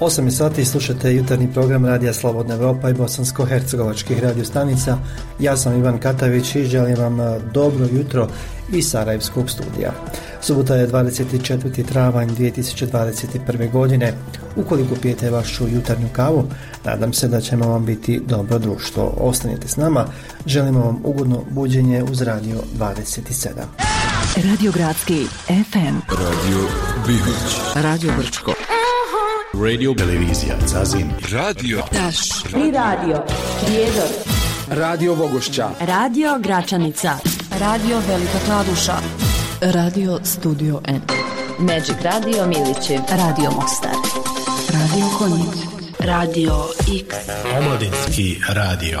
Osam je sati slušate jutarnji program Radija Slobodna Evropa i bosansko-hercegovačkih radio stanica. Ja sam Ivan Katavić i želim vam e, dobro jutro iz Sarajevskog studija. Subota je 24. travanj 2021. godine. Ukoliko pijete vašu jutarnju kavu, nadam se da ćemo vam biti dobro društvo. Ostanite s nama, želimo vam ugodno buđenje uz Radio 27. Radio Gradski FM Radio Bihoć Radio Brčko Radio Televizija Zazin Radio Taš I radio Prijedor Radio Vogošća Radio Gračanica Radio Velika Kladuša Radio Studio N. Magic Radio Milići. Radio Mostar. Radio Konjic Radio X. Omladinski radio.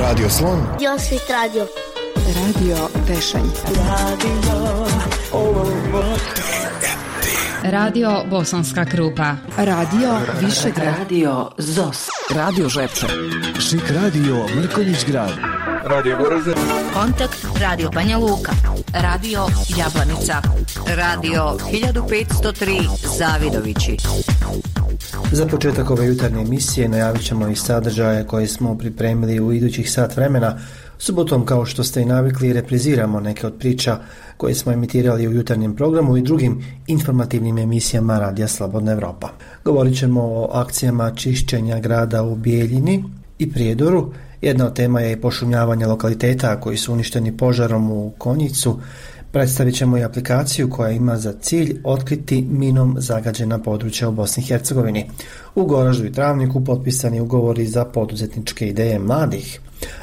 Radio Slon. Josip Radio. Radio Tešanj Radio Bosanska Krupa. Radio Višegrad. Radio ZOS. Radio Žepče. Šik radio Mrkonjić Grad Kontakt Radio Banja Luka. Radio Jablanica. Radio 1503 Zavidovići. Za početak ove jutarnje emisije najavit ćemo i sadržaje koje smo pripremili u idućih sat vremena. Subotom, kao što ste i navikli, repriziramo neke od priča koje smo emitirali u jutarnjem programu i drugim informativnim emisijama Radija Slobodna Evropa. Govorit ćemo o akcijama čišćenja grada u Bijeljini i Prijedoru. Jedna od tema je i pošumljavanje lokaliteta koji su uništeni požarom u Konjicu. Predstavit ćemo i aplikaciju koja ima za cilj otkriti minom zagađena područja u Bosni i Hercegovini. U Goraždu i Travniku potpisani ugovori za poduzetničke ideje mladih,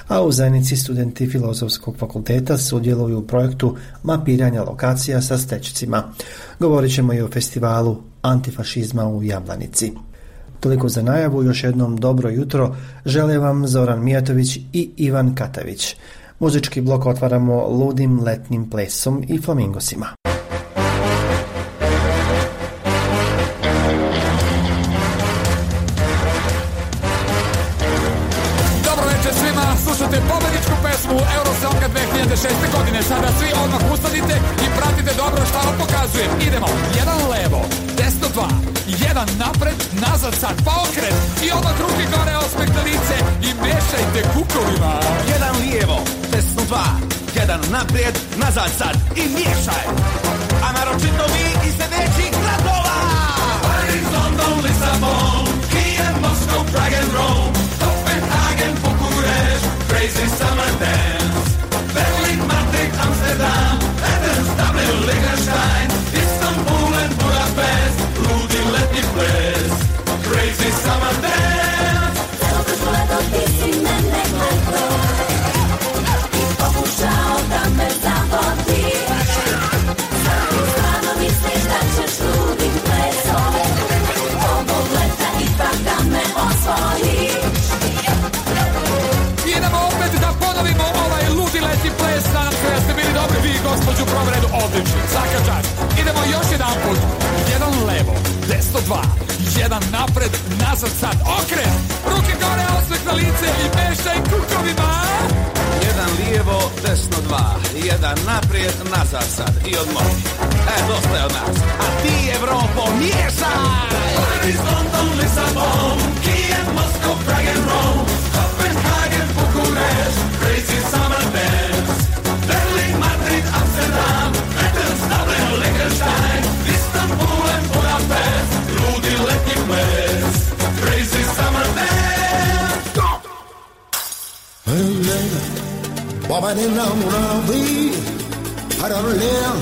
a u Zenici studenti Filozofskog fakulteta sudjeluju u projektu mapiranja lokacija sa stećicima. Govorit ćemo i o festivalu antifašizma u Jablanici. Toliko za najavu, još jednom dobro jutro, žele vam Zoran Mijatović i Ivan Katavić. Muzički blok otvaramo ludim letnim plesom i flamingosima. Jedan naprijed, nazad sad i miješaj. A naročito vi prvom redu odlični. Svaka čast. Idemo još jedan put. Jedan levo, desno dva, jedan napred, nazad sad, okret. Ruke gore, osmeh na lice i mešaj kukovima. Jedan lijevo, desno dva, jedan naprijed, nazad sad i odmor. E, dosta je od nas. A ti, Evropo, miješaj! Paris, London, Lisabon, Kiev, Moscow, Prague and Rome, Copenhagen, Bucharest, crazy summer dance. Amsterdam, Rettensdamen, Liechtenstein, Istanbul and Budapest, Rudy Letty mes, crazy summer man. Go! Hey, lady, baba de la murabi, para leer,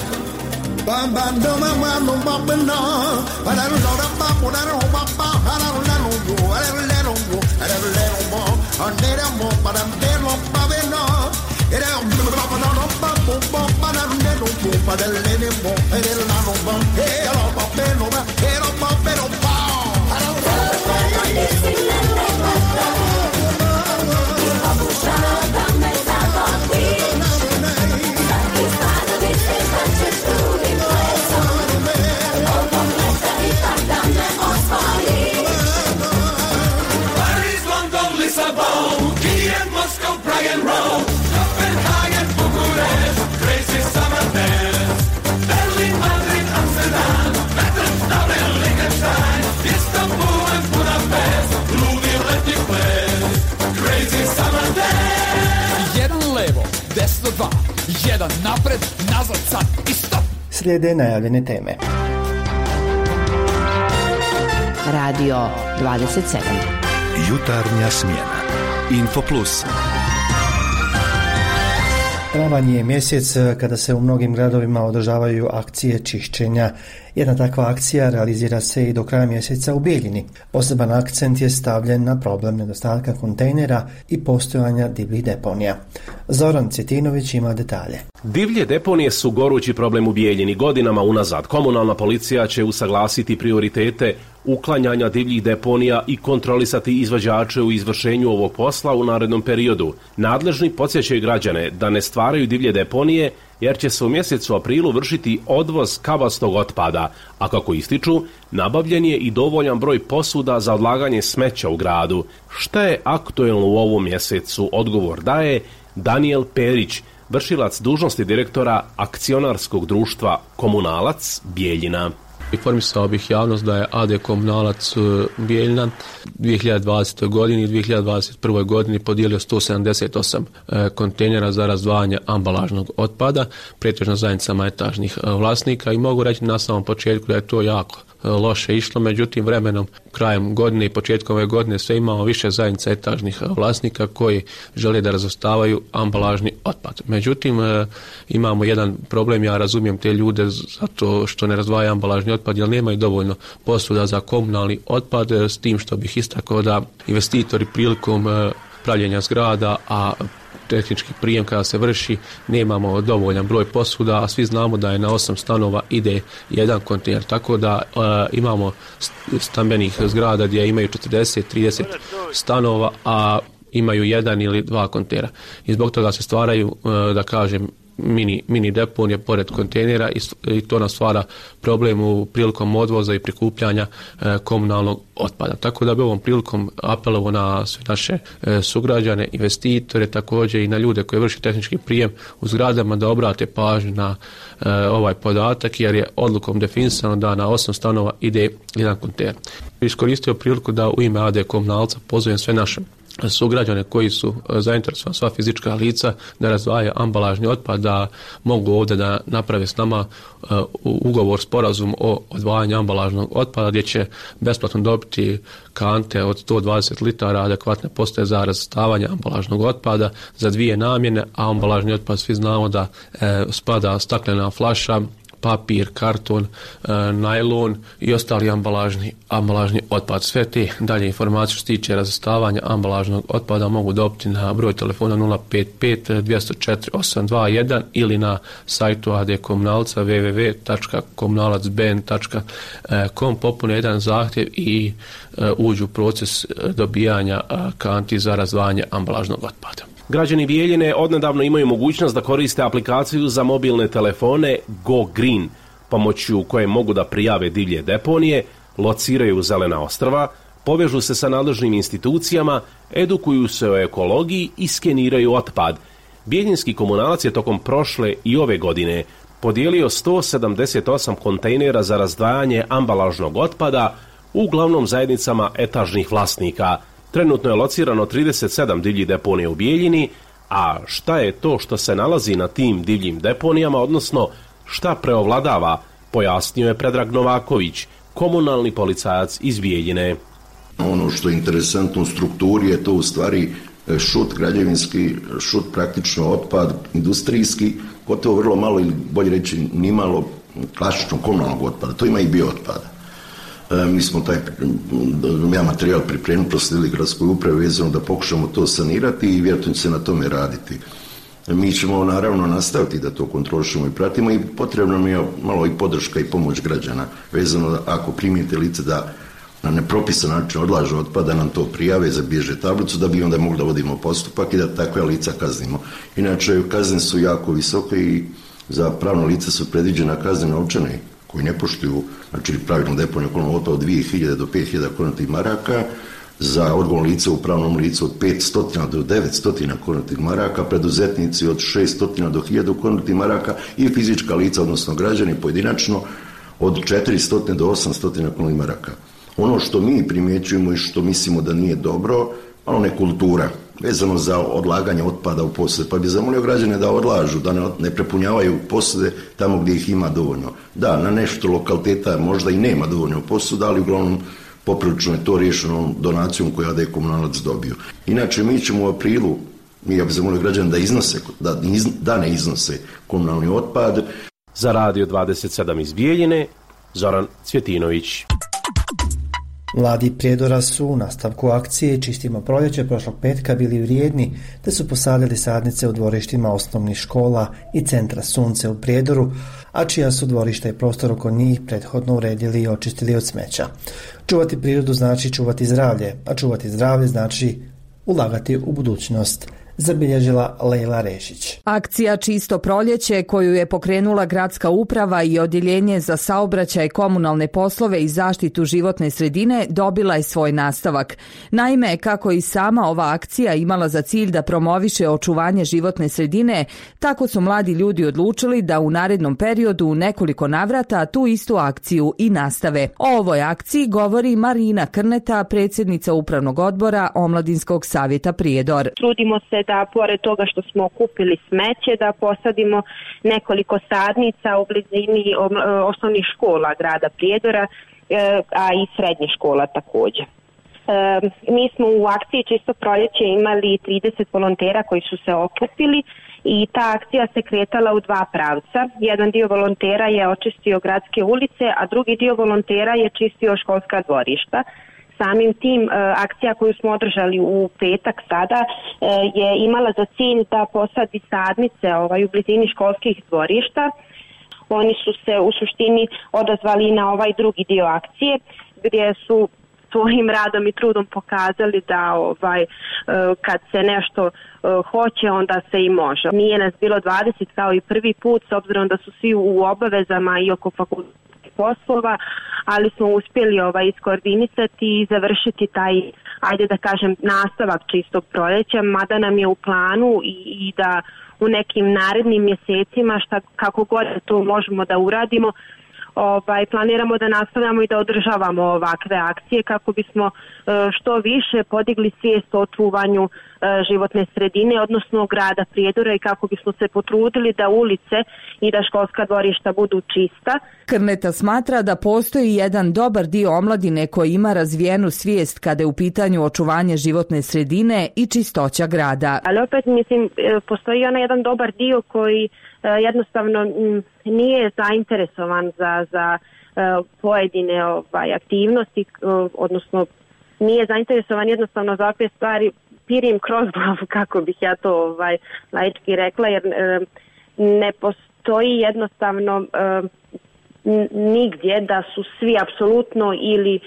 bam bam do non può fare il nemmeno, e nel nano va, e la va. Bene, e la va bene, Jedan napred, nazad sad i stop Slijede najavljene teme. Radio 27. Jutarnja smjena. Info Plus. Travanj je mjesec kada se u mnogim gradovima održavaju akcije čišćenja. Jedna takva akcija realizira se i do kraja mjeseca u Bijeljini. Poseban akcent je stavljen na problem nedostatka kontejnera i postojanja divljih deponija. Zoran Cetinović ima detalje. Divlje deponije su gorući problem u Bijeljini godinama unazad. Komunalna policija će usaglasiti prioritete uklanjanja divljih deponija i kontrolisati izvođače u izvršenju ovog posla u narednom periodu. Nadležni podsjećaju građane da ne stvaraju divlje deponije jer će se u mjesecu aprilu vršiti odvoz kavastog otpada, a kako ističu, nabavljen je i dovoljan broj posuda za odlaganje smeća u gradu. Šta je aktuelno u ovom mjesecu? Odgovor daje Daniel Perić, vršilac dužnosti direktora akcionarskog društva Komunalac Bijeljina. Informisao bih javnost da je AD Komunalac Bijeljna 2020. godini i 2021. godini podijelio 178 e, kontejnera za razdvajanje ambalažnog otpada, pretežno zajednicama etažnih e, vlasnika i mogu reći na samom početku da je to jako loše išlo, međutim vremenom krajem godine i početkom ove godine sve imamo više zajednica etažnih vlasnika koji žele da razostavaju ambalažni otpad. Međutim, imamo jedan problem, ja razumijem te ljude zato što ne razdvajaju ambalažni otpad jer nemaju dovoljno posuda za komunalni otpad s tim što bih istakao da investitori prilikom pravljenja zgrada, a tehnički prijem kada se vrši nemamo dovoljan broj posuda, a svi znamo da je na osam stanova ide jedan kontejner, tako da e, imamo stambenih zgrada gdje imaju 40-30 stanova, a imaju jedan ili dva kontejnera. I zbog toga se stvaraju, e, da kažem, mini, mini deponije pored kontejnera i, to nas stvara problem u prilikom odvoza i prikupljanja e, komunalnog otpada. Tako da bi ovom prilikom apelovo na sve naše e, sugrađane, investitore, također i na ljude koji vrši tehnički prijem u zgradama da obrate pažnju na e, ovaj podatak jer je odlukom definisano da na osam stanova ide jedan kontejner. Iskoristio priliku da u ime AD komunalca pozovem sve naše sugrađane koji su e, zainteresovani sva fizička lica da razdvaja ambalažni otpad da mogu ovdje da naprave s nama uh, ugovor sporazum o odvajanju ambalažnog otpada gdje će besplatno dobiti kante od 120 litara adekvatne postaje za razstavanje ambalažnog otpada za dvije namjene, a ambalažni otpad svi znamo da uh, spada staklena flaša papir, karton, e, najlon i ostali ambalažni, ambalažni otpad. Sve te dalje informacije što se tiče razstavanja ambalažnog otpada mogu dobiti na broj telefona 055 204 821 ili na sajtu AD Komunalca www.komunalacbn.com popune jedan zahtjev i e, uđu proces dobijanja kanti za razdvajanje ambalažnog otpada. Građani Bijeljine odnedavno imaju mogućnost da koriste aplikaciju za mobilne telefone Go Green, pomoću koje mogu da prijave divlje deponije, lociraju zelena ostrva, povežu se sa nadležnim institucijama, edukuju se o ekologiji i skeniraju otpad. Bijeljinski komunalac je tokom prošle i ove godine podijelio 178 kontejnera za razdvajanje ambalažnog otpada, uglavnom zajednicama etažnih vlasnika – Trenutno je locirano 37 divljih deponija u Bijeljini, a šta je to što se nalazi na tim divljim deponijama, odnosno šta preovladava, pojasnio je Predrag Novaković, komunalni policajac iz Bijeljine. Ono što je interesantno u strukturi je to u stvari e, šut građevinski, šut praktično otpad industrijski, gotovo vrlo malo ili bolje reći nimalo klasično komunalnog otpada, to ima i biootpada. E, mi smo taj ja materijal pripremili, prosledili gradskoj upravi vezano da pokušamo to sanirati i vjerojatno se na tome raditi. Mi ćemo naravno nastaviti da to kontrolišemo i pratimo i potrebno mi je malo i podrška i pomoć građana vezano da ako primijete lice da na nepropisan način odlažu otpada nam to prijave, zabježe tablicu da bi onda mogli da vodimo postupak i da takve lica kaznimo. Inače, kazne su jako visoke i za pravno lice su predviđena kazne novčane koji ne poštuju, znači pravilno deponiju okolnog otpada od 2000 do 5000 konatih maraka, za odgovorno lice u pravnom licu od 500 do 900 konatih maraka, preduzetnici od 600 do 1000 konatih maraka i fizička lica, odnosno građani pojedinačno od 400 do 800 konatih maraka. Ono što mi primjećujemo i što mislimo da nije dobro, malo ne kultura vezano za odlaganje otpada u posude, pa bi zamolio građane da odlažu, da ne, prepunjavaju posude tamo gdje ih ima dovoljno. Da, na nešto lokaliteta možda i nema dovoljno posuda, ali uglavnom poprilično je to riješeno donacijom koju je komunalac dobio. Inače, mi ćemo u aprilu, mi ja bih zamolio građane da iznose, da, iz, da ne iznose komunalni otpad. Za radio 27 iz Bijeljine, Zoran Cvjetinović. Mladi Prijedora su u nastavku akcije Čistimo proljeće prošlog petka bili vrijedni te su posadili sadnice u dvorištima osnovnih škola i centra Sunce u Prijedoru, a čija su dvorišta i prostor oko njih prethodno uredili i očistili od smeća. Čuvati prirodu znači čuvati zdravlje, a čuvati zdravlje znači ulagati u budućnost zabilježila Lejla Rešić. Akcija Čisto proljeće koju je pokrenula gradska uprava i odjeljenje za saobraćaj komunalne poslove i zaštitu životne sredine dobila je svoj nastavak. Naime, kako i sama ova akcija imala za cilj da promoviše očuvanje životne sredine, tako su mladi ljudi odlučili da u narednom periodu u nekoliko navrata tu istu akciju i nastave. O ovoj akciji govori Marina Krneta, predsjednica upravnog odbora Omladinskog savjeta Prijedor. Trudimo se da pored toga što smo okupili smeće da posadimo nekoliko sadnica u blizini e, osnovnih škola grada Prijedora, e, a i srednje škola također. Mi smo u akciji Čisto proljeće imali 30 volontera koji su se okupili i ta akcija se kretala u dva pravca. Jedan dio volontera je očistio gradske ulice, a drugi dio volontera je čistio školska dvorišta. Samim tim e, akcija koju smo održali u petak sada e, je imala za cilj da posadi sadnice ovaj, u blizini školskih dvorišta. Oni su se u suštini odazvali na ovaj drugi dio akcije gdje su svojim radom i trudom pokazali da ovaj e, kad se nešto hoće onda se i može. Nije nas bilo 20 kao i prvi put s obzirom da su svi u obavezama i oko fakulteta poslova, ali smo uspjeli ovaj iskoordinisati i završiti taj ajde da kažem nastavak čistog proljeća, mada nam je u planu i, i da u nekim narednim mjesecima šta kako god to možemo da uradimo ovaj, planiramo da nastavljamo i da održavamo ovakve akcije kako bismo e, što više podigli svijest o čuvanju e, životne sredine, odnosno grada Prijedora i kako bismo se potrudili da ulice i da školska dvorišta budu čista. Krneta smatra da postoji jedan dobar dio omladine koji ima razvijenu svijest kada je u pitanju očuvanje životne sredine i čistoća grada. Ali opet mislim e, postoji onaj jedan dobar dio koji jednostavno nije zainteresovan za, za pojedine ovaj, aktivnosti, odnosno nije zainteresovan jednostavno za ovakve stvari pirim kroz glavu kako bih ja to ovaj, laički rekla jer ne postoji jednostavno nigdje da su svi apsolutno ili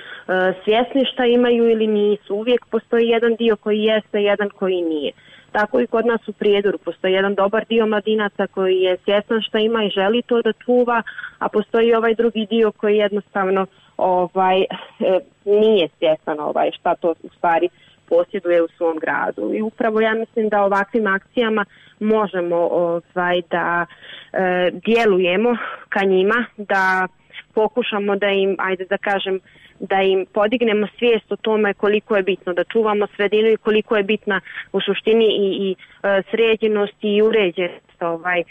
svjesni šta imaju ili nisu. Uvijek postoji jedan dio koji jeste, jedan koji nije. Tako i kod nas u Prijedoru postoji jedan dobar dio mladinaca koji je svjestan šta ima i želi to da čuva, a postoji ovaj drugi dio koji jednostavno ovaj e, nije svjestan ovaj šta to u stvari posjeduje u svom gradu. I upravo ja mislim da ovakvim akcijama možemo ovaj da e, djelujemo ka njima, da pokušamo da im, ajde da kažem, da im podignemo svijest o tome koliko je bitno da čuvamo sredinu i koliko je bitna u suštini i, i e, sređenost i uređenost ovaj, e,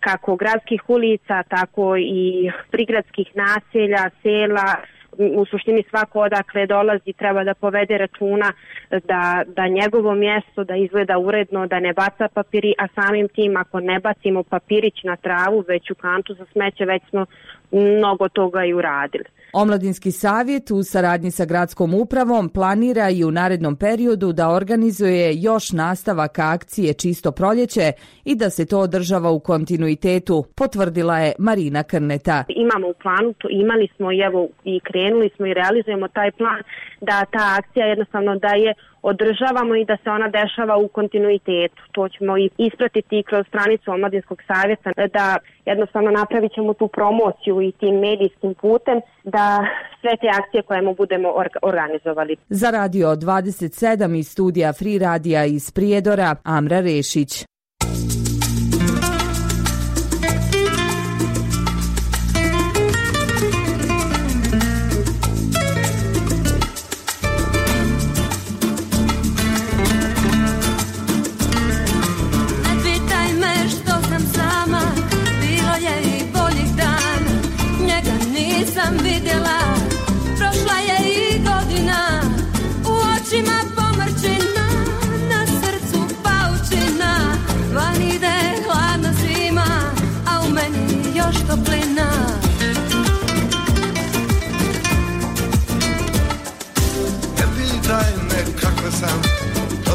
kako gradskih ulica, tako i prigradskih naselja, sela, u suštini svako odakle dolazi treba da povede računa da, da njegovo mjesto da izgleda uredno, da ne baca papiri, a samim tim ako ne bacimo papirić na travu već u kantu za smeće, već smo mnogo toga i uradili. Omladinski savjet u saradnji sa gradskom upravom planira i u narednom periodu da organizuje još nastavak akcije Čisto proljeće i da se to održava u kontinuitetu, potvrdila je Marina Krneta. Imamo u planu, to imali smo i evo i krenuli smo i realizujemo taj plan da ta akcija jednostavno da je održavamo i da se ona dešava u kontinuitetu. To ćemo i ispratiti kroz stranicu Omladinskog savjeta da jednostavno napravit ćemo tu promociju i tim medijskim putem da sve te akcije koje mu budemo organizovali. Za radio 27 iz studija Free Radija iz Prijedora, Amra Rešić.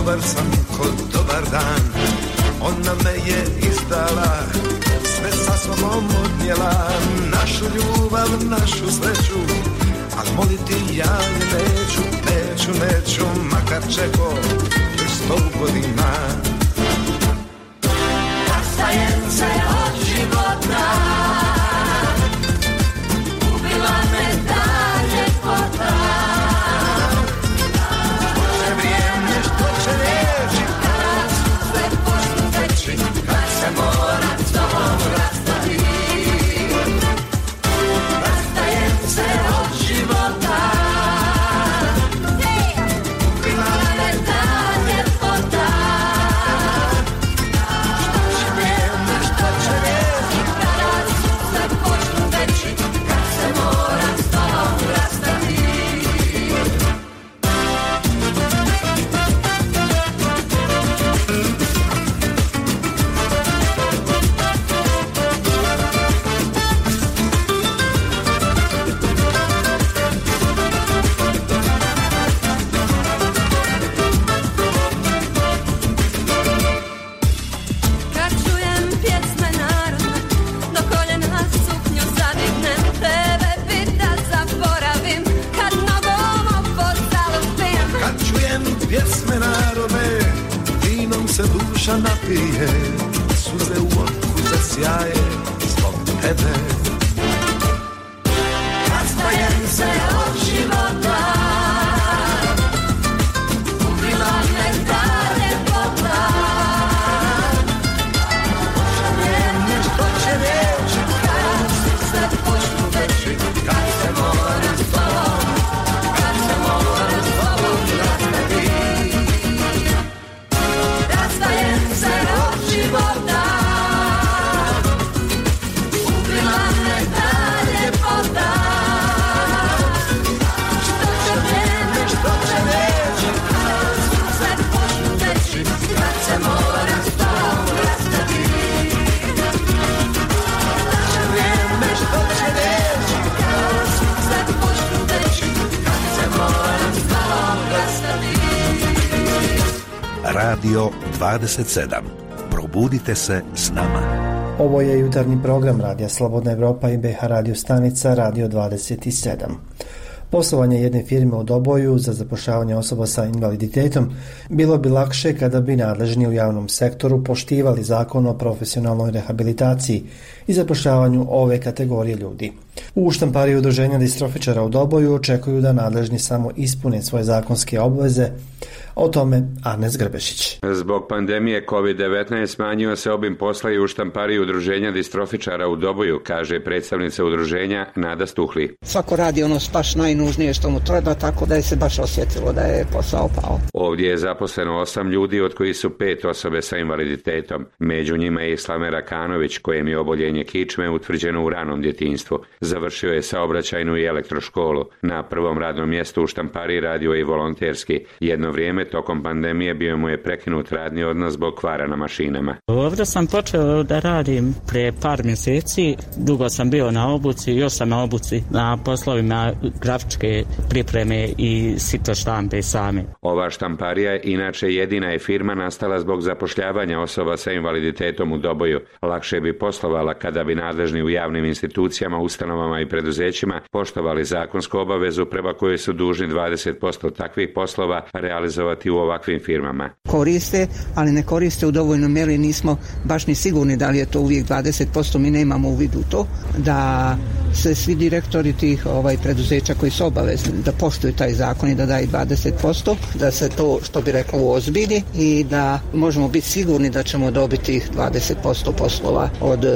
Dobar sam kod dobar dan. Ona me je izdala Sve sa sobom odnijela. Našu ljubav, našu sreću Al moliti ja neću, neću, neću Makar čeko još sto godina. Rastajem se od života 27. Probudite se s nama. Ovo je jutarnji program Radija Slobodna Evropa i BH radio stanica Radio 27. Poslovanje jedne firme u Doboju za zapošljavanje osoba sa invaliditetom bilo bi lakše kada bi nadležni u javnom sektoru poštivali zakon o profesionalnoj rehabilitaciji i zapošljavanju ove kategorije ljudi. U štampari udruženja distrofičara u Doboju očekuju da nadležni samo ispune svoje zakonske obveze, o tome Arnes Grbešić. Zbog pandemije COVID-19 smanjio se obim posla i u štampariji udruženja distrofičara u Doboju, kaže predstavnica udruženja Nada Stuhli. Svako radi ono baš najnužnije što mu treba, tako da je se baš osjetilo da je posao pao. Ovdje je zaposleno osam ljudi, od kojih su pet osobe sa invaliditetom. Među njima je Islame Rakanović, kojem je oboljenje kičme utvrđeno u ranom djetinstvu. Završio je saobraćajnu i elektroškolu. Na prvom radnom mjestu u štampariji radio je i volonterski. Jedno vrijeme tokom pandemije bio mu je prekinut radni odnos zbog kvara na mašinama. Ovdje sam počeo da radim prije par mjeseci. Dugo sam bio na obuci, još sam na obuci na poslovima grafičke pripreme i sito štampe same. Ova štamparija inače jedina je firma nastala zbog zapošljavanja osoba sa invaliditetom u Doboju. Lakše bi poslovala kada bi nadležni u javnim institucijama, ustanovama i preduzećima poštovali zakonsku obavezu prema kojoj su dužni 20% takvih poslova realizovati u ovakvim firmama. Koriste, ali ne koriste u dovoljnoj mjeri, nismo baš ni sigurni da li je to uvijek 20%, mi nemamo uvid u to, da se svi direktori tih ovaj preduzeća koji su obavezni da poštuju taj zakon i da daju 20%, da se to, što bi rekao, uozbilji i da možemo biti sigurni da ćemo dobiti tih 20% poslova od e,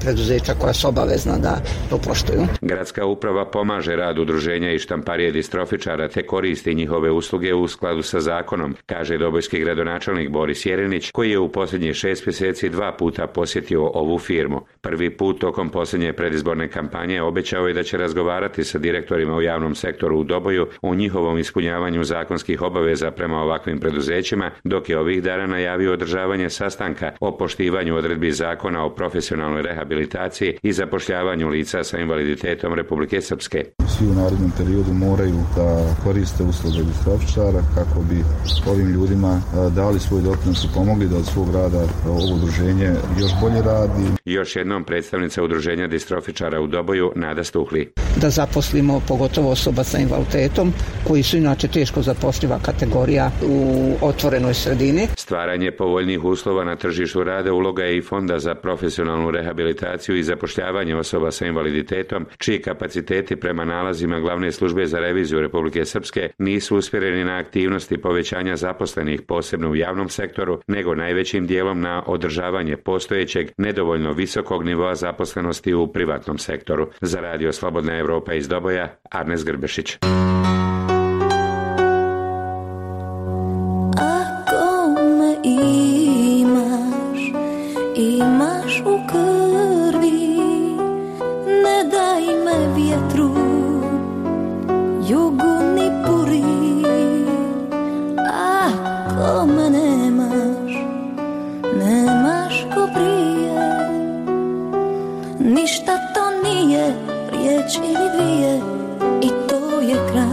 preduzeća koja su obavezna da to poštuju. Gradska uprava pomaže rad udruženja i štamparije distrofičara te koristi njihove usluge u skladu sa zakonom, kaže dobojski gradonačelnik Boris Jerinić, koji je u posljednjih šest mjeseci dva puta posjetio ovu firmu. Prvi put tokom posljednje predizborne kampanje obećao je da će razgovarati sa direktorima u javnom sektoru u Doboju o njihovom ispunjavanju zakonskih obaveza prema ovakvim preduzećima, dok je ovih dana najavio održavanje sastanka o poštivanju odredbi zakona o profesionalnoj rehabilitaciji i zapošljavanju lica sa invaliditetom Republike Srpske. Svi u narednom periodu moraju da koriste usluge distrofičara kako bi ovim ljudima dali svoj doprinos i pomogli da od svog rada ovo udruženje još bolje radi. Još jednom predstavnica udruženja distrofičara u Doboju Nada Stuhli. Da zaposlimo pogotovo osoba sa invaliditetom koji su inače teško zaposliva kategorija u otvorenoj sredini. Stvaranje povoljnih uslova na tržištu rada uloga je i Fonda za profesionalnu rehabilitaciju i zapošljavanje osoba sa invaliditetom, čiji kapaciteti prema nalazima glavne službe za reviziju Republike Srpske nisu usmjereni na aktivnosti povećanja zaposlenih posebno u javnom sektoru, nego najvećim dijelom na održavanje postojećeg nedovoljno visokog nivoa zaposlenosti u privatnom sektoru. Za radio Slobodna Evropa iz Doboja, Arnes Grbešić. Imaš u krvi, ne daj me vjetru, ništa to nije, riječ ili dvije, i to je kraj.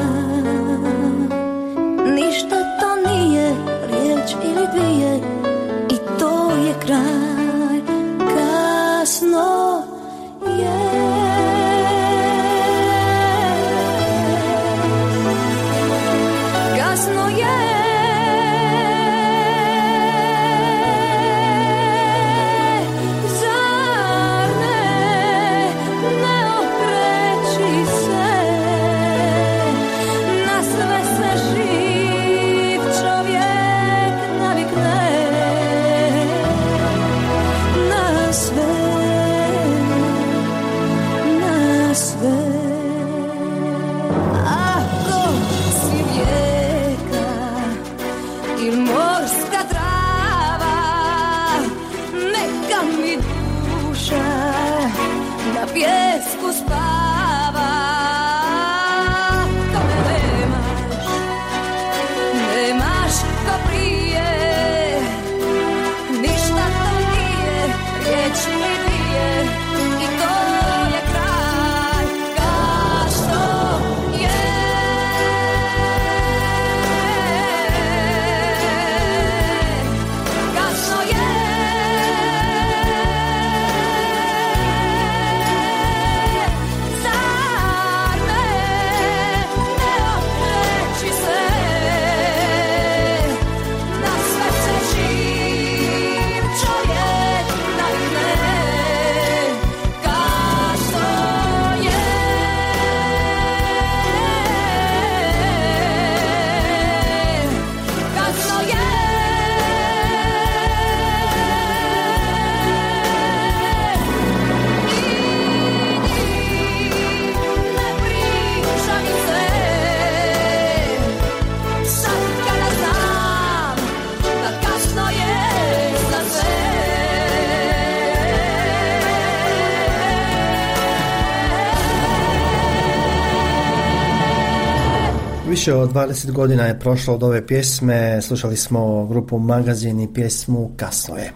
Više od 20 godina je prošlo od ove pjesme, slušali smo grupu Magazin i pjesmu Kasno je.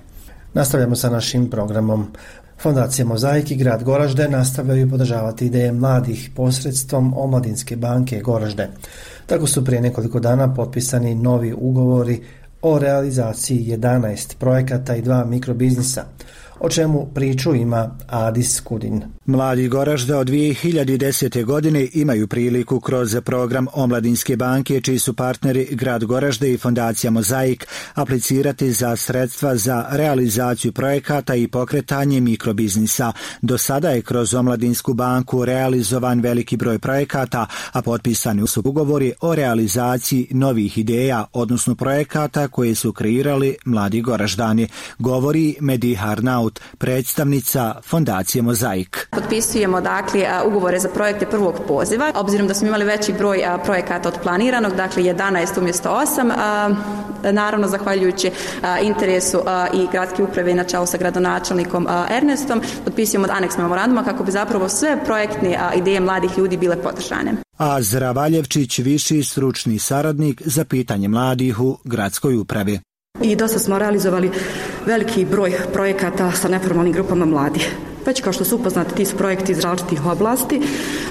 Nastavljamo sa našim programom. Fondacija Mozaik i grad Goražde nastavljaju podržavati ideje mladih posredstvom Omladinske banke Goražde. Tako su prije nekoliko dana potpisani novi ugovori o realizaciji 11 projekata i dva mikrobiznisa, o čemu priču ima Adis Kudin. Mladi Goražda od 2010. godine imaju priliku kroz program Omladinske banke, čiji su partneri Grad Goražde i Fondacija Mozaik, aplicirati za sredstva za realizaciju projekata i pokretanje mikrobiznisa. Do sada je kroz Omladinsku banku realizovan veliki broj projekata, a potpisani su ugovori o realizaciji novih ideja, odnosno projekata koje su kreirali mladi Goraždani, govori Medih Arnaut, Arnaut, predstavnica Fondacije Mozaik. Potpisujemo dakle ugovore za projekte prvog poziva, obzirom da smo imali veći broj projekata od planiranog, dakle 11 umjesto 8, a, naravno zahvaljujući interesu i gradske uprave i na čelu sa gradonačelnikom Ernestom, potpisujemo aneks memoranduma kako bi zapravo sve projektne ideje mladih ljudi bile podržane. A Zravaljevčić, viši stručni saradnik za pitanje mladih u gradskoj upravi. I dosta smo realizovali veliki broj projekata sa neformalnim grupama mladih. Već kao što su upoznati, ti su projekti iz različitih oblasti,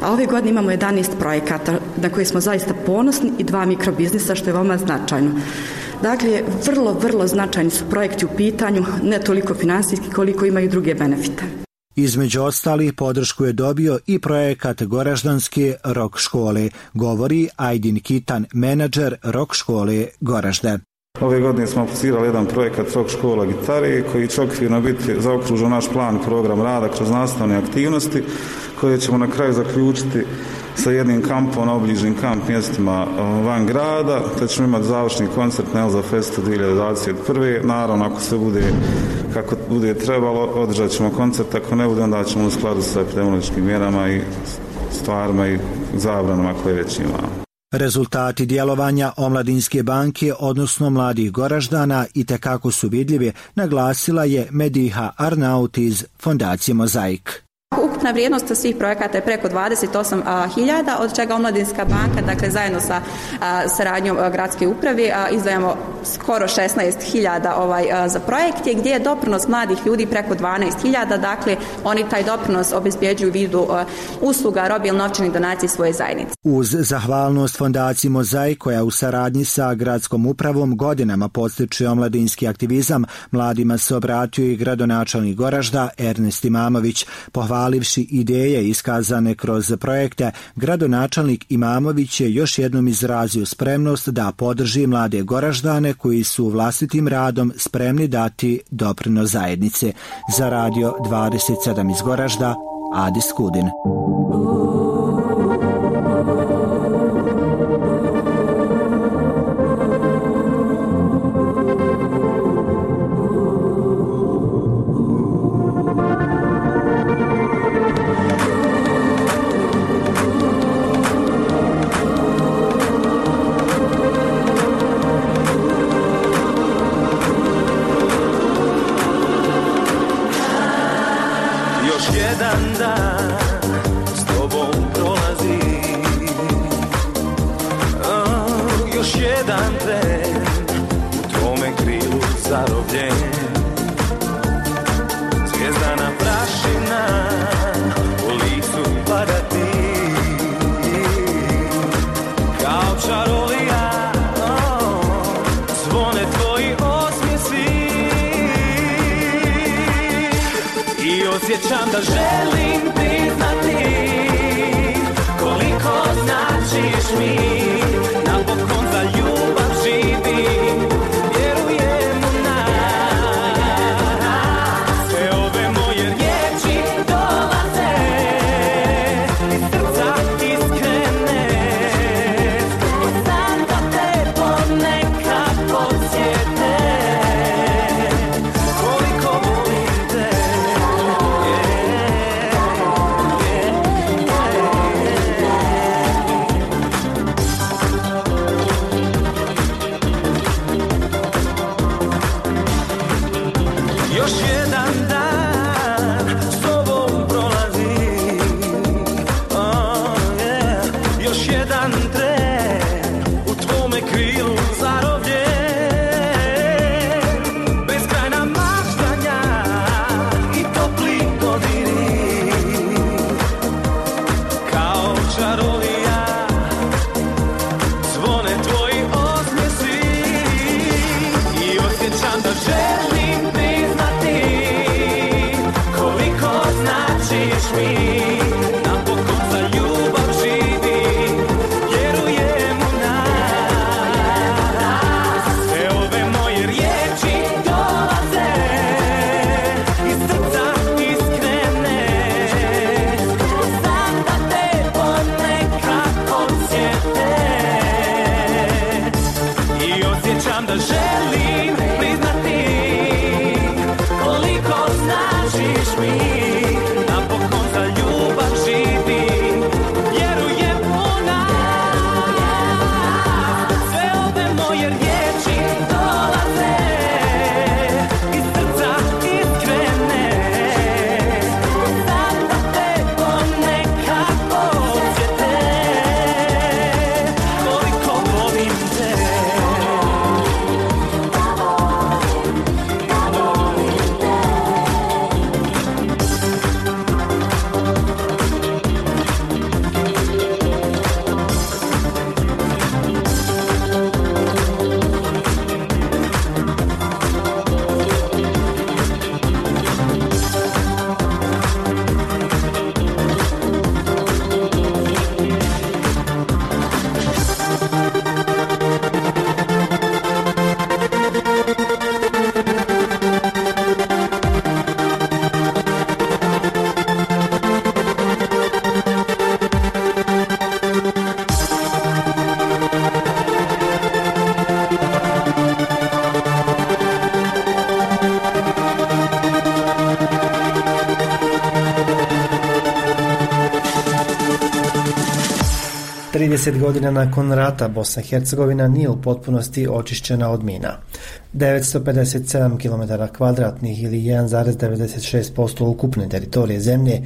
a ove godine imamo 11 projekata na koje smo zaista ponosni i dva mikrobiznisa, što je veoma značajno. Dakle, vrlo, vrlo značajni su projekti u pitanju, ne toliko finansijski koliko imaju druge benefite. Između ostalih podršku je dobio i projekat Goraždanske rok škole, govori Ajdin Kitan, menadžer rok škole Goražde. Ove godine smo aplicirali jedan projekat Rock škola gitare koji će okvirno biti zaokružio naš plan program rada kroz nastavne aktivnosti koje ćemo na kraju zaključiti sa jednim kampom na obližnim kamp mjestima van grada, te ćemo imati završni koncert na Elza Festu 2021. Naravno, ako se bude kako bude trebalo, održat ćemo koncert, ako ne bude, onda ćemo u skladu sa epidemiološkim mjerama i stvarima i zabranama koje već imamo. Rezultati djelovanja Omladinske banke, odnosno mladih Goraždana, i tekako su vidljivi, naglasila je Mediha Arnaut iz Fondacije Mozaik. Ukupna vrijednost svih projekata je preko 28.000, od čega Omladinska banka, dakle zajedno sa saradnjom gradske upravi, a, izdvajamo skoro 16.000 ovaj, za projekte, gdje je doprinos mladih ljudi preko 12.000, dakle oni taj doprinos obezbjeđuju vidu usluga, robi ili novčani donacije svoje zajednice. Uz zahvalnost Fondaciji Mozaik, koja u saradnji sa gradskom upravom godinama postiče omladinski aktivizam, mladima se obratio i gradonačelnik Goražda Ernest Imamović, pohvalio pohvalivši ideje iskazane kroz projekte, gradonačelnik Imamović je još jednom izrazio spremnost da podrži mlade goraždane koji su vlastitim radom spremni dati doprino zajednice. Za radio 27 iz Goražda, Adis Kudin. Osjećam da želim 30 godina nakon rata Bosna i Hercegovina nije u potpunosti očišćena od mina. 957 km kvadratnih ili 1,96% ukupne teritorije zemlje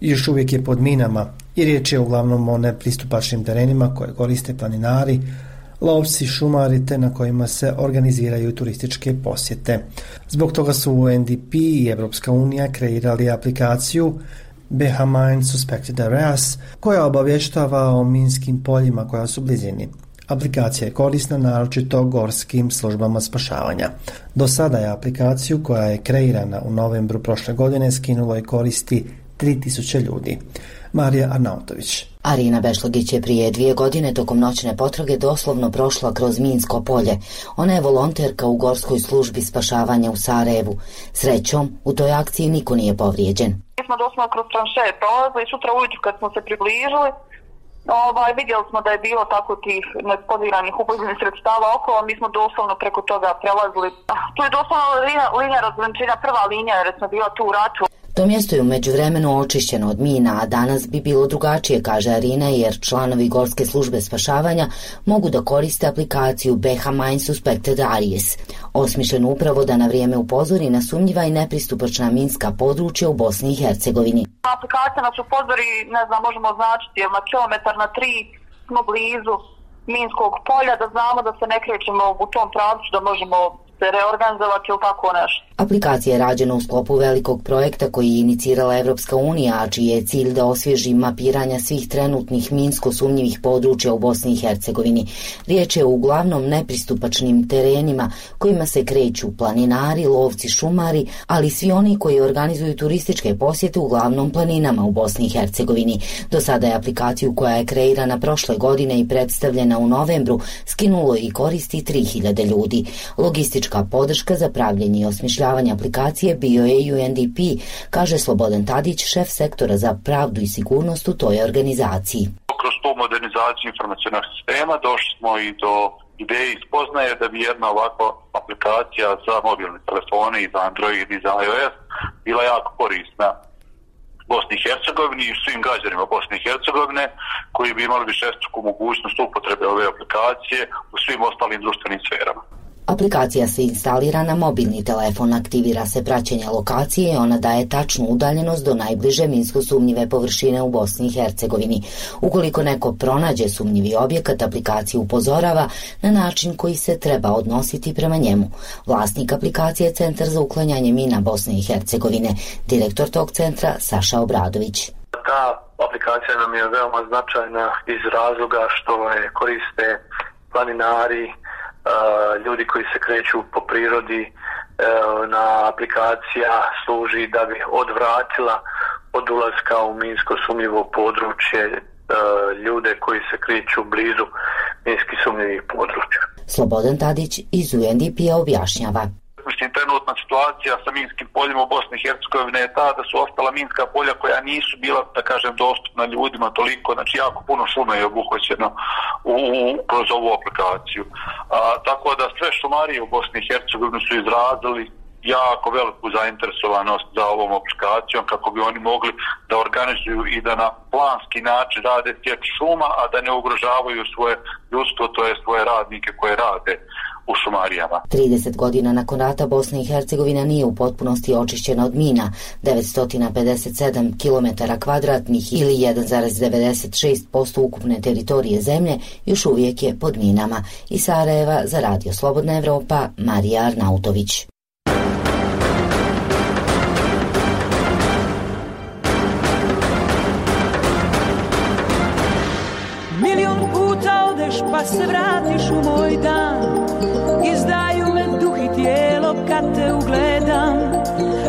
još uvijek je pod minama i riječ je uglavnom o nepristupačnim terenima koje koriste planinari, lovci, šumari te na kojima se organiziraju turističke posjete. Zbog toga su UNDP i Evropska unija kreirali aplikaciju BH Mine Suspected Areas koja obavještava o minskim poljima koja su blizini. Aplikacija je korisna naročito gorskim službama spašavanja. Do sada je aplikaciju koja je kreirana u novembru prošle godine skinulo i koristi 3000 ljudi. Marija Arnautović. Arina Bešlogić je prije dvije godine tokom noćne potrage doslovno prošla kroz Minsko polje. Ona je volonterka u gorskoj službi spašavanja u Sarajevu. Srećom, u toj akciji niko nije povrijeđen. Mi smo doslovno kroz tranše prolazili, sutra ujutru kad smo se približili, ovaj, vidjeli smo da je bilo tako tih nespodiranih upozivnih sredstava okolo, mi smo doslovno preko toga prelazili. Tu je doslovno linija, linija prva linija jer smo bila tu u ratu. To mjesto je u međuvremenu očišćeno od mina, a danas bi bilo drugačije, kaže Arina, jer članovi Gorske službe spašavanja mogu da koriste aplikaciju BH Mine Suspected Areas, osmišljenu upravo da na vrijeme upozori na sumnjiva i nepristupačna minska područja u Bosni i Hercegovini. Aplikacija nas upozori, ne znam, možemo označiti, jel na kilometar na tri smo blizu Minskog polja, da znamo da se ne krećemo u tom pravcu, da možemo se reorganizovati ili tako nešto. Aplikacija je rađena u sklopu velikog projekta koji je inicirala Evropska unija, a čiji je cilj da osvježi mapiranja svih trenutnih minsko sumnjivih područja u Bosni i Hercegovini. Riječ je o uglavnom nepristupačnim terenima kojima se kreću planinari, lovci, šumari, ali svi oni koji organizuju turističke posjete uglavnom planinama u Bosni i Hercegovini. Do sada je aplikaciju koja je kreirana prošle godine i predstavljena u novembru skinulo i koristi 3000 ljudi. Logistička podrška za pravljenje i osmišljavanje aplikacije bio je UNDP, kaže Slobodan Tadić, šef sektora za pravdu i sigurnost u toj organizaciji. Kroz tu modernizaciju informacionalnog sistema došli smo i do ideje i spoznaje da bi jedna ovakva aplikacija za mobilne telefone i za Android i za iOS bila jako korisna Bosni i Hercegovini i svim građanima Bosne i Hercegovine koji bi imali višestruku mogućnost upotrebe ove aplikacije u svim ostalim društvenim sferama. Aplikacija se instalira na mobilni telefon, aktivira se praćenje lokacije i ona daje tačnu udaljenost do najbliže minsko sumnjive površine u Bosni i Hercegovini. Ukoliko neko pronađe sumnjivi objekat, aplikacija upozorava na način koji se treba odnositi prema njemu. Vlasnik aplikacije je Centar za uklanjanje mina Bosne i Hercegovine, direktor tog centra Saša Obradović. Ta aplikacija nam je veoma značajna iz razloga što je koriste planinari, ljudi koji se kreću po prirodi, uh, na aplikacija služi da bi odvratila od ulaska u minsko sumnjivo područje uh, ljude koji se kreću blizu minski sumnjivih područja. Slobodan Tadić iz UNDP-a objašnjava. Mislim, trenutna situacija sa minskim poljima u Bosni i Hercegovine je ta da su ostala minska polja koja nisu bila, da kažem, dostupna ljudima toliko, znači jako puno šume je obuhvaćeno u, kroz ovu aplikaciju. A, tako da sve šumarije u Bosni i Hercegovini su izrazili jako veliku zainteresovanost za ovom aplikacijom kako bi oni mogli da organizuju i da na planski način rade sjeć šuma, a da ne ugrožavaju svoje ljudstvo, to je svoje radnike koje rade u šumarijama. 30 godina nakon rata Bosna i Hercegovina nije u potpunosti očišćena od mina. 957 km kvadratnih ili 1,96% ukupne teritorije zemlje još uvijek je pod minama. I Sarajeva za Radio Slobodna Evropa Marija Arnautović. Odeš pa se vratiš u moj dan. Izdaju me duh i tijelo kad te ugledam.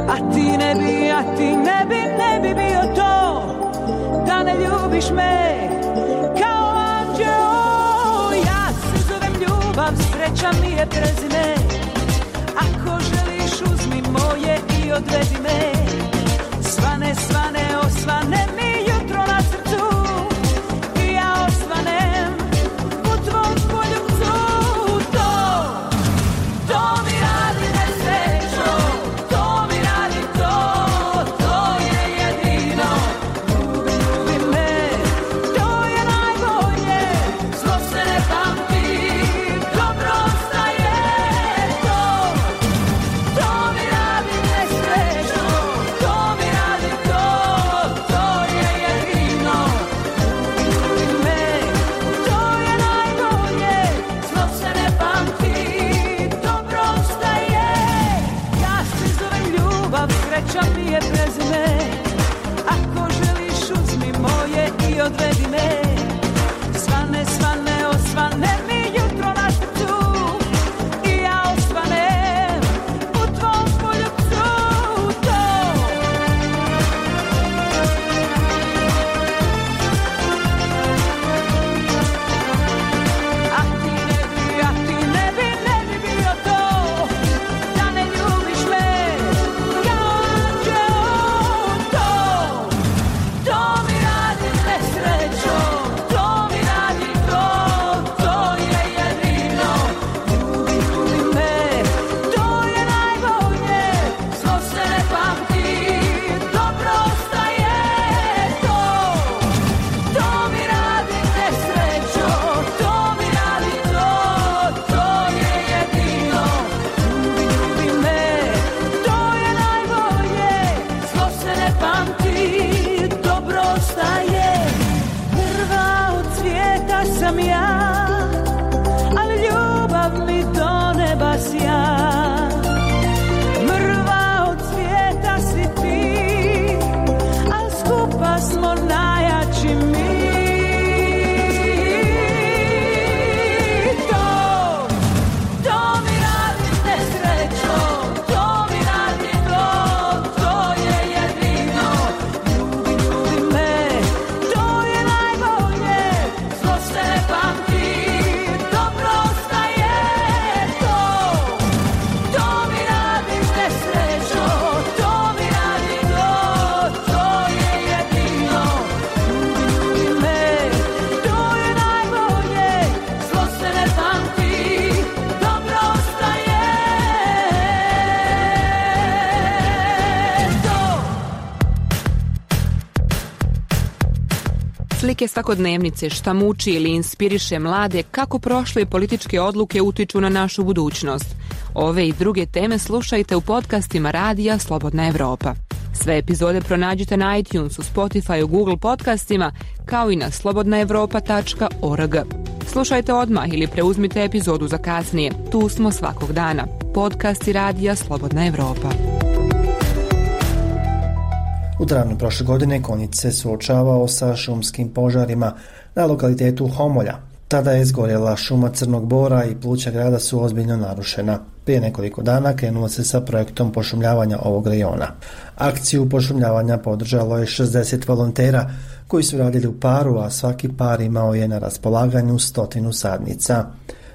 A ti ne bi, a ti ne bi, ne bi bio to. Da ne ljubiš me kao anđeo. Ja se zovem ljubav, sreća mi je prezime. Ako želiš uzmi moje i odvedi me. Svane, svane, osvane mi Slike svakodnevnice šta muči ili inspiriše mlade kako prošle političke odluke utiču na našu budućnost. Ove i druge teme slušajte u podcastima Radija Slobodna Evropa. Sve epizode pronađite na iTunesu, Spotify, Google podcastima, kao i na slobodnaevropa.org. Slušajte odmah ili preuzmite epizodu za kasnije. Tu smo svakog dana. Podcasti Radija Slobodna Evropa. U travnju prošle godine Konjic se suočavao sa šumskim požarima na lokalitetu Homolja. Tada je izgorjela šuma Crnog Bora i pluća grada su ozbiljno narušena. Prije nekoliko dana krenulo se sa projektom pošumljavanja ovog rejona. Akciju pošumljavanja podržalo je 60 volontera koji su radili u paru, a svaki par imao je na raspolaganju stotinu sadnica.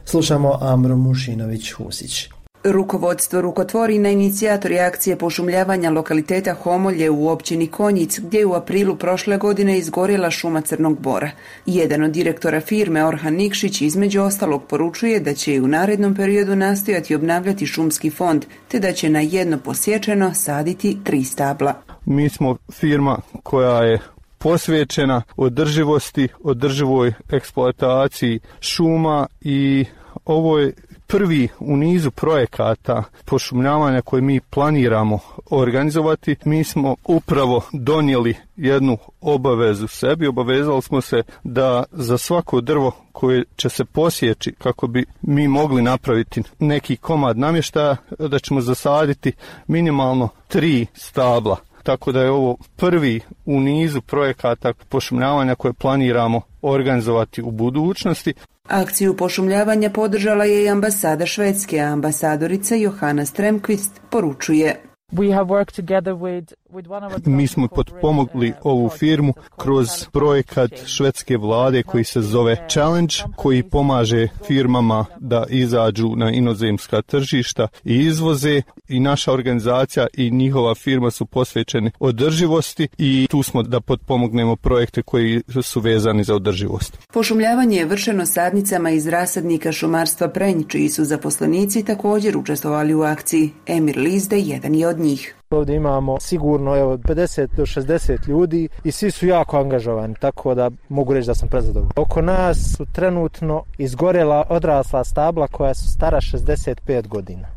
Slušamo Amru Mušinović-Husić. Rukovodstvo rukotvorina inicijatori akcije pošumljavanja lokaliteta Homolje u općini Konjic gdje je u aprilu prošle godine izgorjela šuma Crnog Bora. Jedan od direktora firme Orhan Nikšić između ostalog poručuje da će i u narednom periodu nastojati obnavljati šumski fond te da će na jedno posječeno saditi tri stabla. Mi smo firma koja je posvećena održivosti, održivoj eksploataciji šuma i ovo je prvi u nizu projekata pošumljavanja koje mi planiramo organizovati. Mi smo upravo donijeli jednu obavezu sebi, obavezali smo se da za svako drvo koje će se posjeći kako bi mi mogli napraviti neki komad namještaja, da ćemo zasaditi minimalno tri stabla tako da je ovo prvi u nizu projekata pošumljavanja koje planiramo organizovati u budućnosti. Akciju pošumljavanja podržala je i ambasada Švedske, a ambasadorica Johana Stremqvist poručuje. Mi smo potpomogli ovu firmu kroz projekat švedske vlade koji se zove Challenge, koji pomaže firmama da izađu na inozemska tržišta i izvoze i naša organizacija i njihova firma su posvećeni održivosti i tu smo da potpomognemo projekte koji su vezani za održivost. Pošumljavanje je vršeno sadnicama iz rasadnika šumarstva Prenj, čiji su zaposlenici također učestvovali u akciji. Emir Lizde jedan je od njih. Ovdje imamo sigurno evo, od 50 do 60 ljudi i svi su jako angažovani, tako da mogu reći da sam prezadovoljan. Oko nas su trenutno izgorela odrasla stabla koja su stara 65 godina.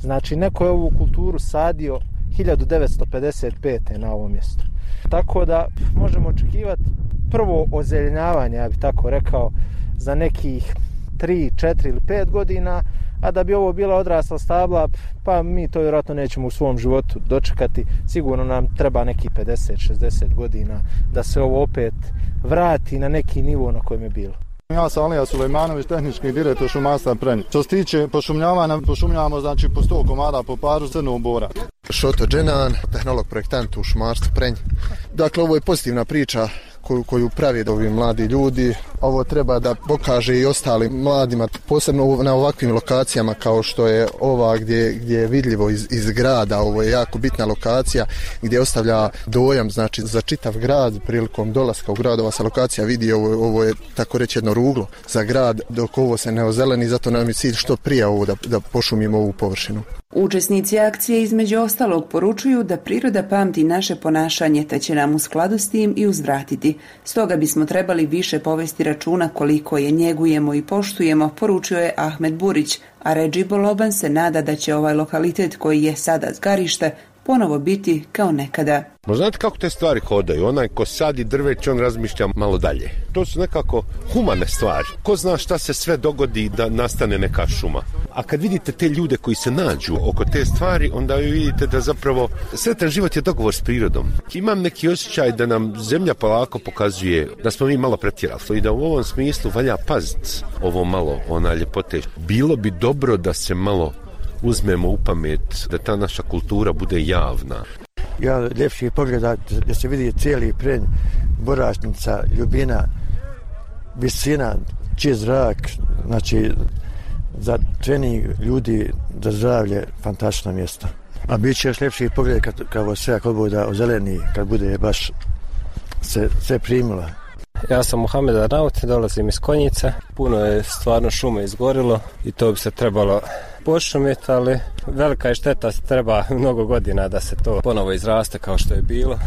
Znači neko je ovu kulturu sadio 1955. na ovom mjestu. Tako da možemo očekivati prvo ozeljenjavanje, ja bih tako rekao, za nekih 3, 4 ili 5 godina, a da bi ovo bila odrasla stabla, pa mi to vjerojatno nećemo u svom životu dočekati. Sigurno nam treba neki 50-60 godina da se ovo opet vrati na neki nivo na kojem je bilo. Ja sam Alija Sulejmanović, tehnički direktor šumarstva Prenj. Što se tiče pošumljavanja, pošumljavamo znači po 100 komada po paru crnog bora. Šoto Dženan, tehnolog projektant u šumarstvu Prenj. Dakle, ovo je pozitivna priča koju, koju pravi ovi mladi ljudi. Ovo treba da pokaže i ostalim mladima, posebno na ovakvim lokacijama kao što je ova gdje, gdje je vidljivo iz, iz grada. Ovo je jako bitna lokacija gdje ostavlja dojam znači, za čitav grad prilikom dolaska u grad. Ova se lokacija vidi, ovo, ovo je tako reći jedno ruglo za grad dok ovo se ne ozeleni, zato nam je cilj što prije ovo da, da pošumimo ovu površinu. Učesnici akcije između ostalog poručuju da priroda pamti naše ponašanje te će nam u skladu s tim i uzvratiti. Stoga bismo trebali više povesti računa koliko je njegujemo i poštujemo, poručio je Ahmed Burić, a Ređi Boloban se nada da će ovaj lokalitet koji je sada zgarište ponovo biti kao nekada. Ma znate kako te stvari hodaju? Onaj ko sadi drveće, on razmišlja malo dalje. To su nekako humane stvari. Ko zna šta se sve dogodi da nastane neka šuma. A kad vidite te ljude koji se nađu oko te stvari, onda vi vidite da zapravo sretan život je dogovor s prirodom. Imam neki osjećaj da nam zemlja polako pokazuje da smo mi malo pretjerali i da u ovom smislu valja paziti ovo malo, ona ljepote. Bilo bi dobro da se malo uzmemo u pamet da ta naša kultura bude javna. Ja ljepši pogleda da se vidi cijeli prenj, borašnica, ljubina, visina, čist zrak, znači za trening ljudi, za zdravlje, fantastično mjesto. A bit će još ljepši pogled kad, kad sve, kad bude ozeleni, kad bude baš se sve primila. Ja sam Mohamed Arnaut, dolazim iz Konjice. Puno je stvarno šume izgorilo i to bi se trebalo pošumiti, ali velika je šteta, treba mnogo godina da se to ponovo izraste kao što je bilo.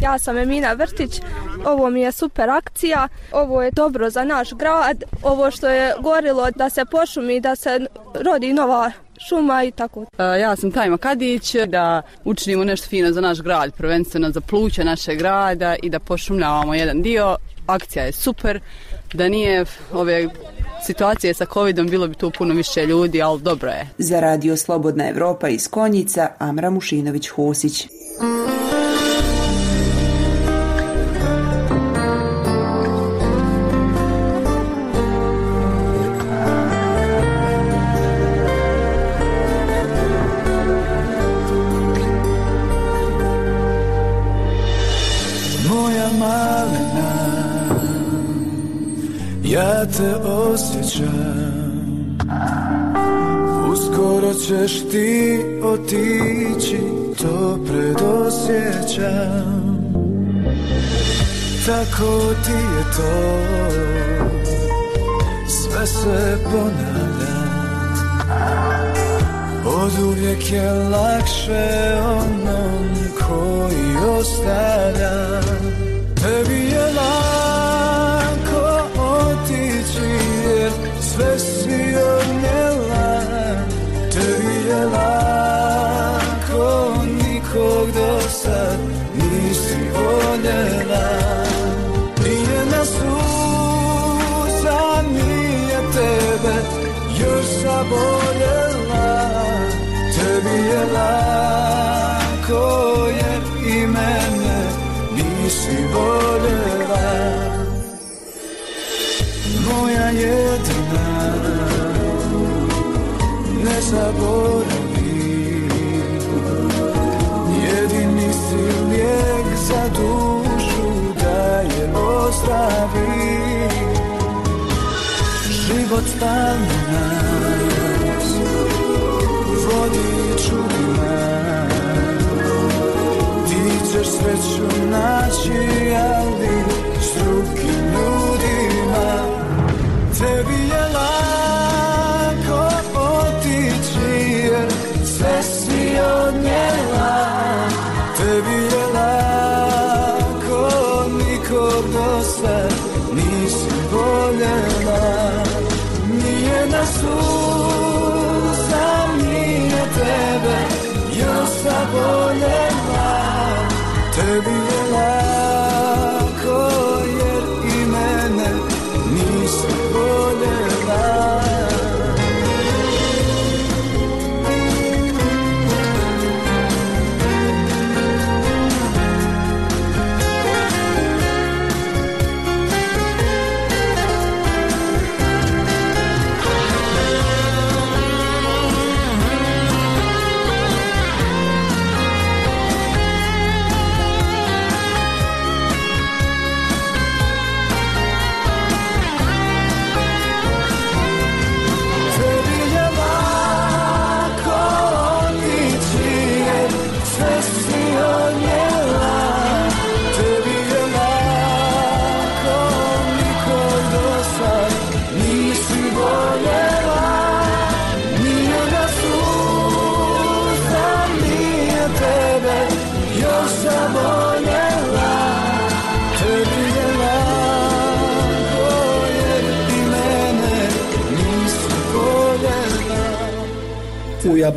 Ja sam Emina Vrtić, ovo mi je super akcija, ovo je dobro za naš grad, ovo što je gorilo da se pošumi, da se rodi nova šuma i tako. Ja sam Tajma Kadić, da učinimo nešto fino za naš grad, prvenstveno za pluća našeg grada i da pošumljavamo jedan dio. Akcija je super, da nije ove situacije sa covidom bilo bi tu puno više ljudi, ali dobro je. Za radio Slobodna Evropa iz Konjica, Amra Mušinović-Hosić. Te osjećam. Uskoro ćeš ti otići To predosjećam. Tako ti je to. Sve se ponavlja. Od uvijek je lakše onom Stalno nas vodi čudima ali s drugim ljudima. Tebi je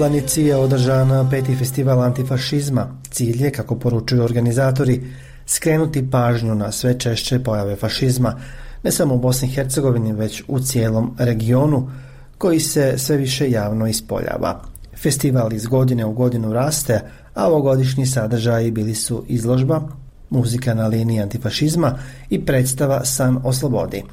Jablanici je održan peti festival antifašizma. Cilj je, kako poručuju organizatori, skrenuti pažnju na sve češće pojave fašizma, ne samo u Bosni i Hercegovini, već u cijelom regionu, koji se sve više javno ispoljava. Festival iz godine u godinu raste, a ovogodišnji sadržaji bili su izložba, muzika na liniji antifašizma i predstava San o slobodi.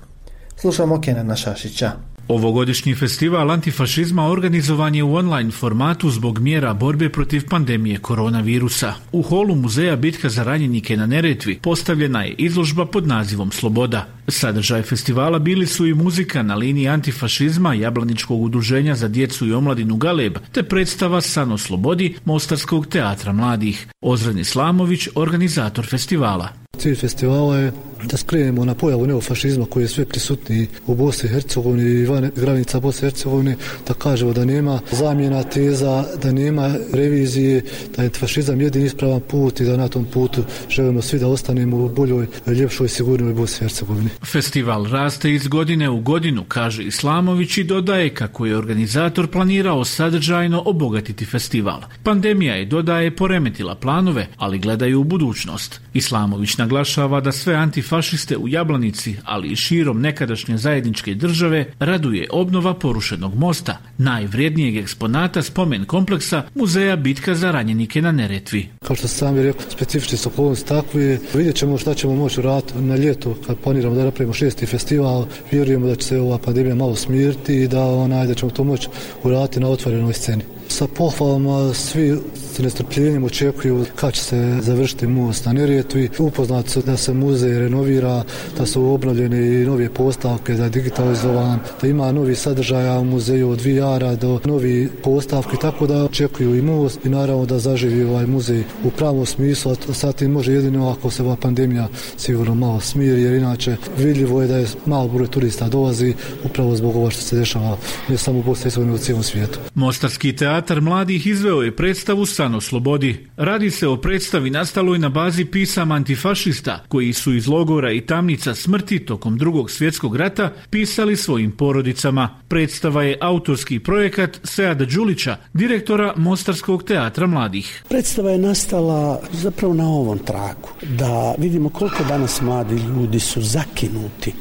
Slušamo Kenana Šašića. Ovogodišnji festival antifašizma organizovan je u online formatu zbog mjera borbe protiv pandemije koronavirusa. U holu muzeja Bitka za ranjenike na Neretvi postavljena je izložba pod nazivom Sloboda. Sadržaj festivala bili su i muzika na liniji antifašizma Jablaničkog udruženja za djecu i omladinu Galeb, te predstava San o slobodi Mostarskog teatra mladih. Ozren Islamović, organizator festivala. Cilj festivala je da skrenemo na pojavu neofašizma koji je sve prisutniji u Bosni i Hercegovini i van granica Bosne i Hercegovine, da kažemo da nema zamjena teza, da nema revizije, da je fašizam jedini ispravan put i da na tom putu želimo svi da ostanemo u boljoj, ljepšoj, sigurnoj Bosni i Hercegovini. Festival raste iz godine u godinu, kaže Islamović i dodaje kako je organizator planirao sadržajno obogatiti festival. Pandemija je, dodaje, poremetila planove, ali gledaju u budućnost. Islamović naglašava da sve antifašiste u Jablanici, ali i širom nekadašnje zajedničke države, raduje obnova porušenog mosta, najvrijednijeg eksponata spomen kompleksa Muzeja Bitka za ranjenike na Neretvi. Kao što sam rekao, specifični su okolnosti takvi. Vidjet ćemo šta ćemo moći raditi na ljeto kad planiramo da napravimo šesti festival. Vjerujemo da će se ova pandemija malo smiriti i da, onaj, da ćemo to moći uraditi na otvorenoj sceni. Sa pohvalama svi s nestrpljenjem očekuju kad će se završiti most na Neretvi. Upoznati su da se muzej renovira, da su obnovljene i nove postavke, da je digitalizovan, da ima novi sadržaja u muzeju od VR-a do novi postavki, tako da očekuju i most i naravno da zaživi ovaj muzej u pravom smislu, a sad tim može jedino ako se ova pandemija sigurno malo smiri, jer inače vidljivo je da je malo broj turista dolazi upravo zbog ova što se dešava ne samo u Bosni i u cijelom svijetu. Mostarski teatar mladih izveo je predstavu San o slobodi. Radi se o predstavi nastaloj na bazi pisama antifašista koji su iz logora i tamnica smrti tokom drugog svjetskog rata pisali svojim porodicama. Predstava je autorski projekat Seada Đulića, direktora Mostarskog teatra mladih. Predstava je nastala zapravo na ovom tragu, da vidimo koliko danas mladi ljudi su zakinuti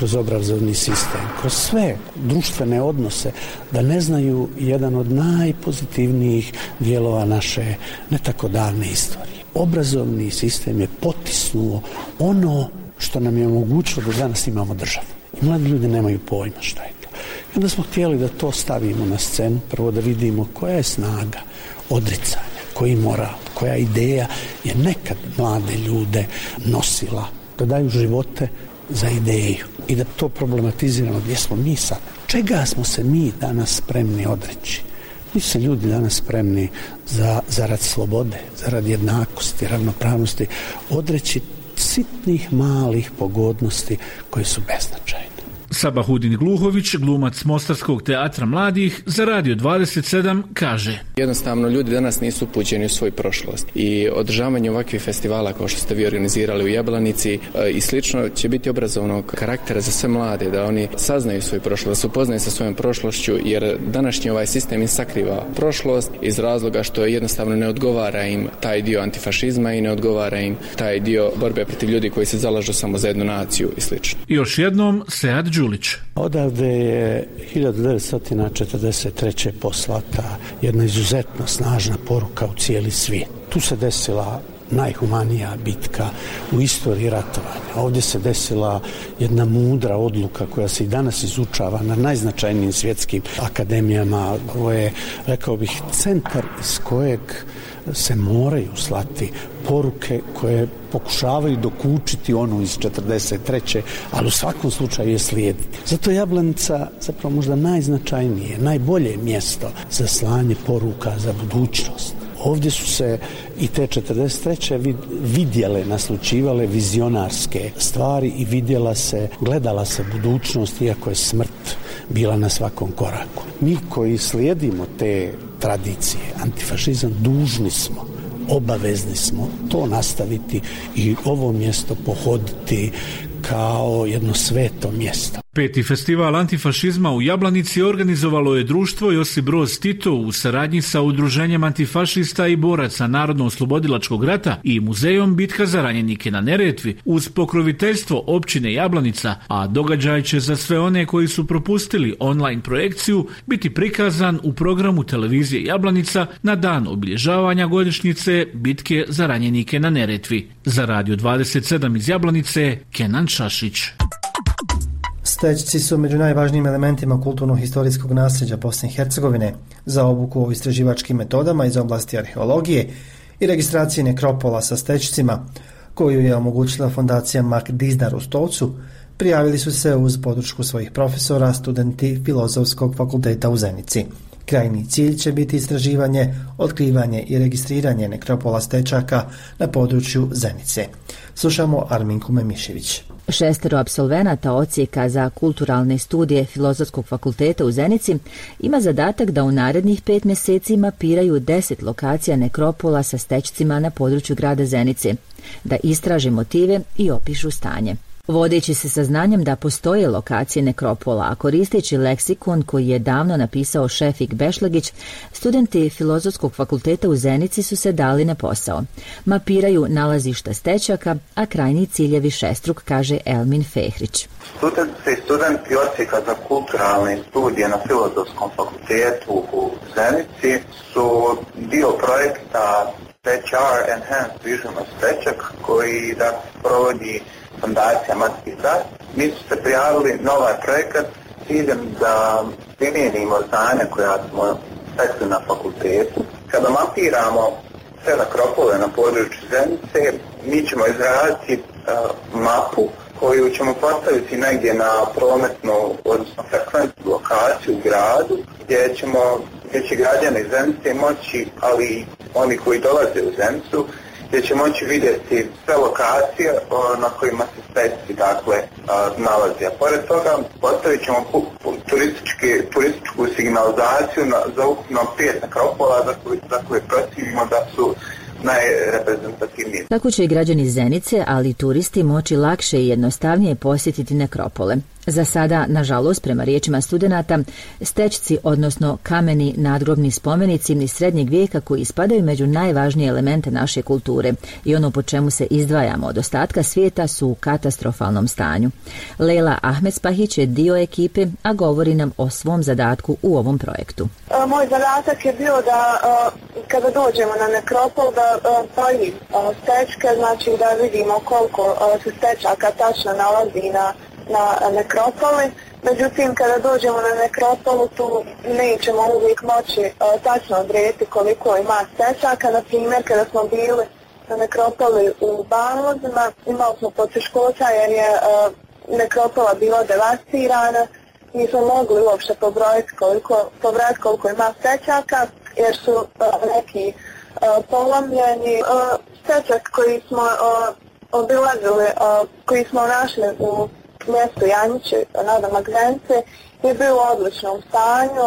kroz obrazovni sistem, kroz sve društvene odnose, da ne znaju jedan od najpozitivnijih dijelova naše ne tako davne istorije. Obrazovni sistem je potisnuo ono što nam je omogućilo da danas imamo državu. I mladi ljudi nemaju pojma šta je to. I onda smo htjeli da to stavimo na scenu, prvo da vidimo koja je snaga odricanja, koji moral, koja ideja je nekad mlade ljude nosila da daju živote za ideju i da to problematiziramo gdje smo mi sad. Čega smo se mi danas spremni odreći? Mi se ljudi danas spremni za, zarad slobode, zarad jednakosti, ravnopravnosti, odreći sitnih malih pogodnosti koje su beznačajne. Sabahudin Gluhović, glumac Mostarskog teatra mladih, za Radio 27 kaže Jednostavno ljudi danas nisu upućeni u svoju prošlost i održavanje ovakvih festivala kao što ste vi organizirali u Jablanici e, i slično će biti obrazovnog karaktera za sve mlade, da oni saznaju svoju prošlost, da se upoznaju sa svojom prošlošću jer današnji ovaj sistem im sakriva prošlost iz razloga što jednostavno ne odgovara im taj dio antifašizma i ne odgovara im taj dio borbe protiv ljudi koji se zalažu samo za jednu naciju i slično. Još jednom Sead Đulić. Odavde je 1943. poslata jedna izuzetno snažna poruka u cijeli svijet. Tu se desila najhumanija bitka u istoriji ratovanja. Ovdje se desila jedna mudra odluka koja se i danas izučava na najznačajnijim svjetskim akademijama. Ovo je, rekao bih, centar iz kojeg se moraju slati poruke koje pokušavaju dokučiti onu iz 43. ali u svakom slučaju je slijediti. Zato je Jablanica zapravo možda najznačajnije, najbolje mjesto za slanje poruka za budućnost. Ovdje su se i te 43. vidjele, naslučivale vizionarske stvari i vidjela se, gledala se budućnost iako je smrt bila na svakom koraku. Mi koji slijedimo te tradicije, antifašizam, dužni smo obavezni smo to nastaviti i ovo mjesto pohoditi kao jedno sveto mjesto. Peti festival antifašizma u Jablanici organizovalo je društvo Josip Broz Tito u saradnji sa Udruženjem antifašista i boraca Narodno-oslobodilačkog rata i muzejom Bitka za ranjenike na Neretvi uz pokroviteljstvo općine Jablanica, a događaj će za sve one koji su propustili online projekciju biti prikazan u programu televizije Jablanica na dan obilježavanja godišnjice Bitke za ranjenike na Neretvi. Za Radio 27 iz Jablanice, Kenan Šašić. Stećci su među najvažnijim elementima kulturno-historijskog nasljeđa Bosne i Hercegovine za obuku o istraživačkim metodama iz oblasti arheologije i registracije nekropola sa stećcima, koju je omogućila fondacija Mak Dizdar u Stolcu, prijavili su se uz podršku svojih profesora, studenti Filozofskog fakulteta u Zenici. Krajni cilj će biti istraživanje, otkrivanje i registriranje nekropola stečaka na području Zenice. Slušamo Arminku Memišević. Šestero absolvenata ocijeka za kulturalne studije Filozofskog fakulteta u Zenici ima zadatak da u narednih pet mjeseci mapiraju deset lokacija nekropola sa stećcima na području grada Zenice, da istraže motive i opišu stanje. Vodeći se saznanjem da postoje lokacije nekropola, a koristeći leksikon koji je davno napisao Šefik Bešlagić, studenti Filozofskog fakulteta u Zenici su se dali na posao. Mapiraju nalazišta stečaka, a krajni ciljevi šestruk, kaže Elmin Fehrić. Studenti i studenti ocijeka za kulturalne studije na Filozofskom fakultetu u Zenici su dio projekta Stečar Enhanced Vision of Stečak koji da provodi fondacija Matski Zad. Mi su se prijavili na ovaj projekat ciljem da primijenimo znanja koja smo stekli na fakultetu. Kada mapiramo sve nakropove na području Zenice, mi ćemo izraditi uh, mapu koju ćemo postaviti negdje na prometnu, odnosno frekventnu lokaciju u gradu, gdje ćemo, gdje će građani Zenice moći, ali oni koji dolaze u Zenicu, gdje će moći vidjeti sve lokacije o, na kojima se steci dakle a, nalazi. A pored toga postavit ćemo turistički, turističku signalizaciju na, za ukupno pet nekropola za koje, za koje procjenimo da su najreprezentativniji. Tako će i građani Zenice, ali i turisti moći lakše i jednostavnije posjetiti nekropole. Za sada, nažalost, prema riječima studenata, stečci, odnosno kameni nadgrobni spomenici iz srednjeg vijeka koji spadaju među najvažnije elemente naše kulture i ono po čemu se izdvajamo od ostatka svijeta su u katastrofalnom stanju. Lela Ahmedspahić je dio ekipe, a govori nam o svom zadatku u ovom projektu. E, Moj zadatak je bio da e, kada dođemo na nekropol da brojim e, stečke, znači da vidimo koliko se stečaka tačno nalazi na, na nekropoli. Međutim, kada dođemo na nekropolu, tu nećemo uvijek moći e, tačno odrediti koliko ima stečaka. Na primjer, kada smo bili na nekropoli u Banlozima, imali smo poteškoća jer je e, nekropola bila devastirana nismo mogli uopšte pobrojiti koliko, pobrojiti koliko ima stečaka, jer su uh, neki uh, polomljeni. Stečak koji smo obilazili, koji smo našli u mjestu Janjići, nada Magzence, je bio u stanju.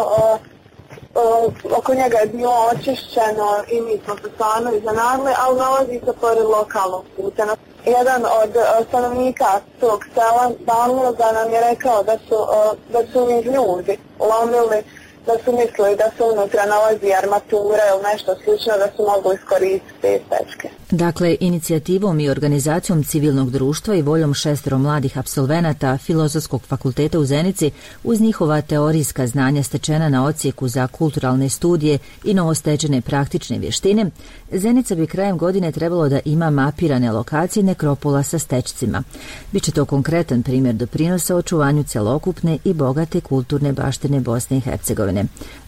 Oko njega je bilo očišćeno i mi smo se stvarno iznenadili, ali nalazi se pored lokalnog puta. Jedan od stanovnika tog sela Banloza nam je rekao da su, da su ljudi lomili, da su mislili da se unutra nalazi armatura ili nešto slično, da su mogli iskoristiti te stečke. Dakle, inicijativom i organizacijom civilnog društva i voljom šestero mladih absolvenata Filozofskog fakulteta u Zenici, uz njihova teorijska znanja stečena na ocijeku za kulturalne studije i novostečene praktične vještine, Zenica bi krajem godine trebalo da ima mapirane lokacije nekropola sa stečcima. Biće to konkretan primjer doprinosa očuvanju celokupne i bogate kulturne baštine Bosne i Hercegovine.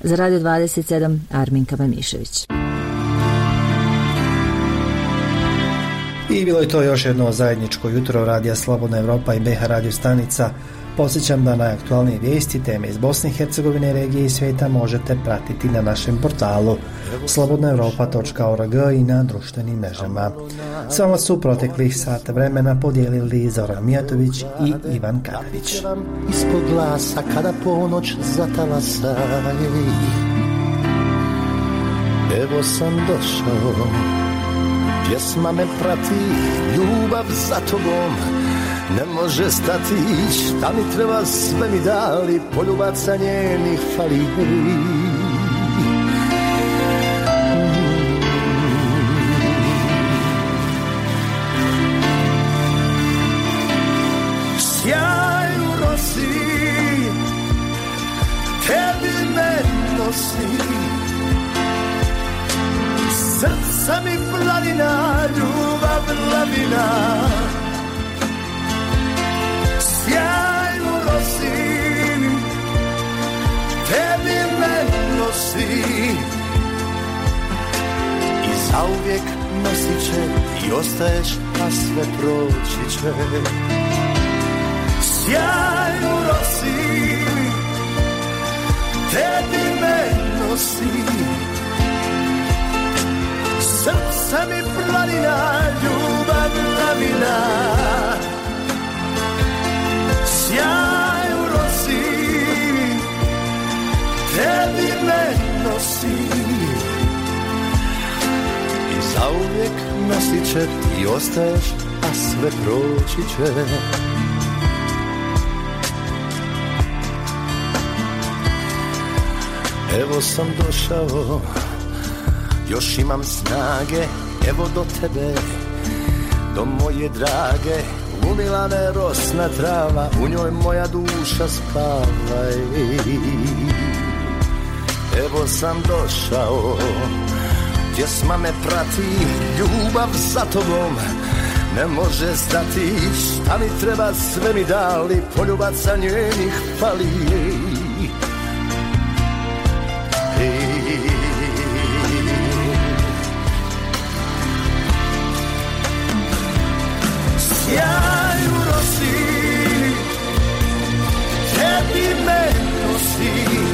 Za Radio 27, Arminka Mamišević. I bilo je to još jedno zajedničko jutro Radija Slobodna Evropa i BH Radio stanica. Posjećam da najaktualnije vijesti, teme iz Bosne i Hercegovine, regije i svijeta možete pratiti na našem portalu slobodnaevropa.org i na društvenim mrežama. S vama su proteklih sata vremena podijelili Zoran Mijatović i Ivan Karadžić. ispod glasa kada ponoć Evo sam došao Pjesma me prati, ljubav za tobom ne može stati Šta mi treba sve mi dali Poljubaca njenih fali Sjaj u rosi Tebi me nosi Srca mi planina Ljubav lavina nosi. I zauvijek nosit će I ostaješ a sve proći će. Sjaj u rosi Tebi me nosi. Srce mi planina Ljubav lavina Sjaj Tebi me nosi. I zauvijek nosit će Ti ostaješ A sve proći će. Evo sam došao Još imam snage Evo do tebe Do moje drage. Umila me rosna trava U njoj moja duša spava Evo sam došao. Pjesma me prati Ljubav za tobom. Ne može stati Šta mi treba sve mi dali Poljubaca njenih fali Sjaj u rosi Tebi me nosi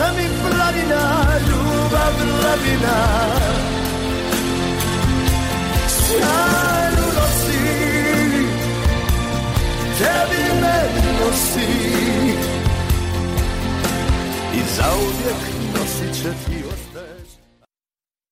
Srca mi planina Ljubav lavina Sjaj u rosi Tebi me nosi. I zauvijek nosit će ti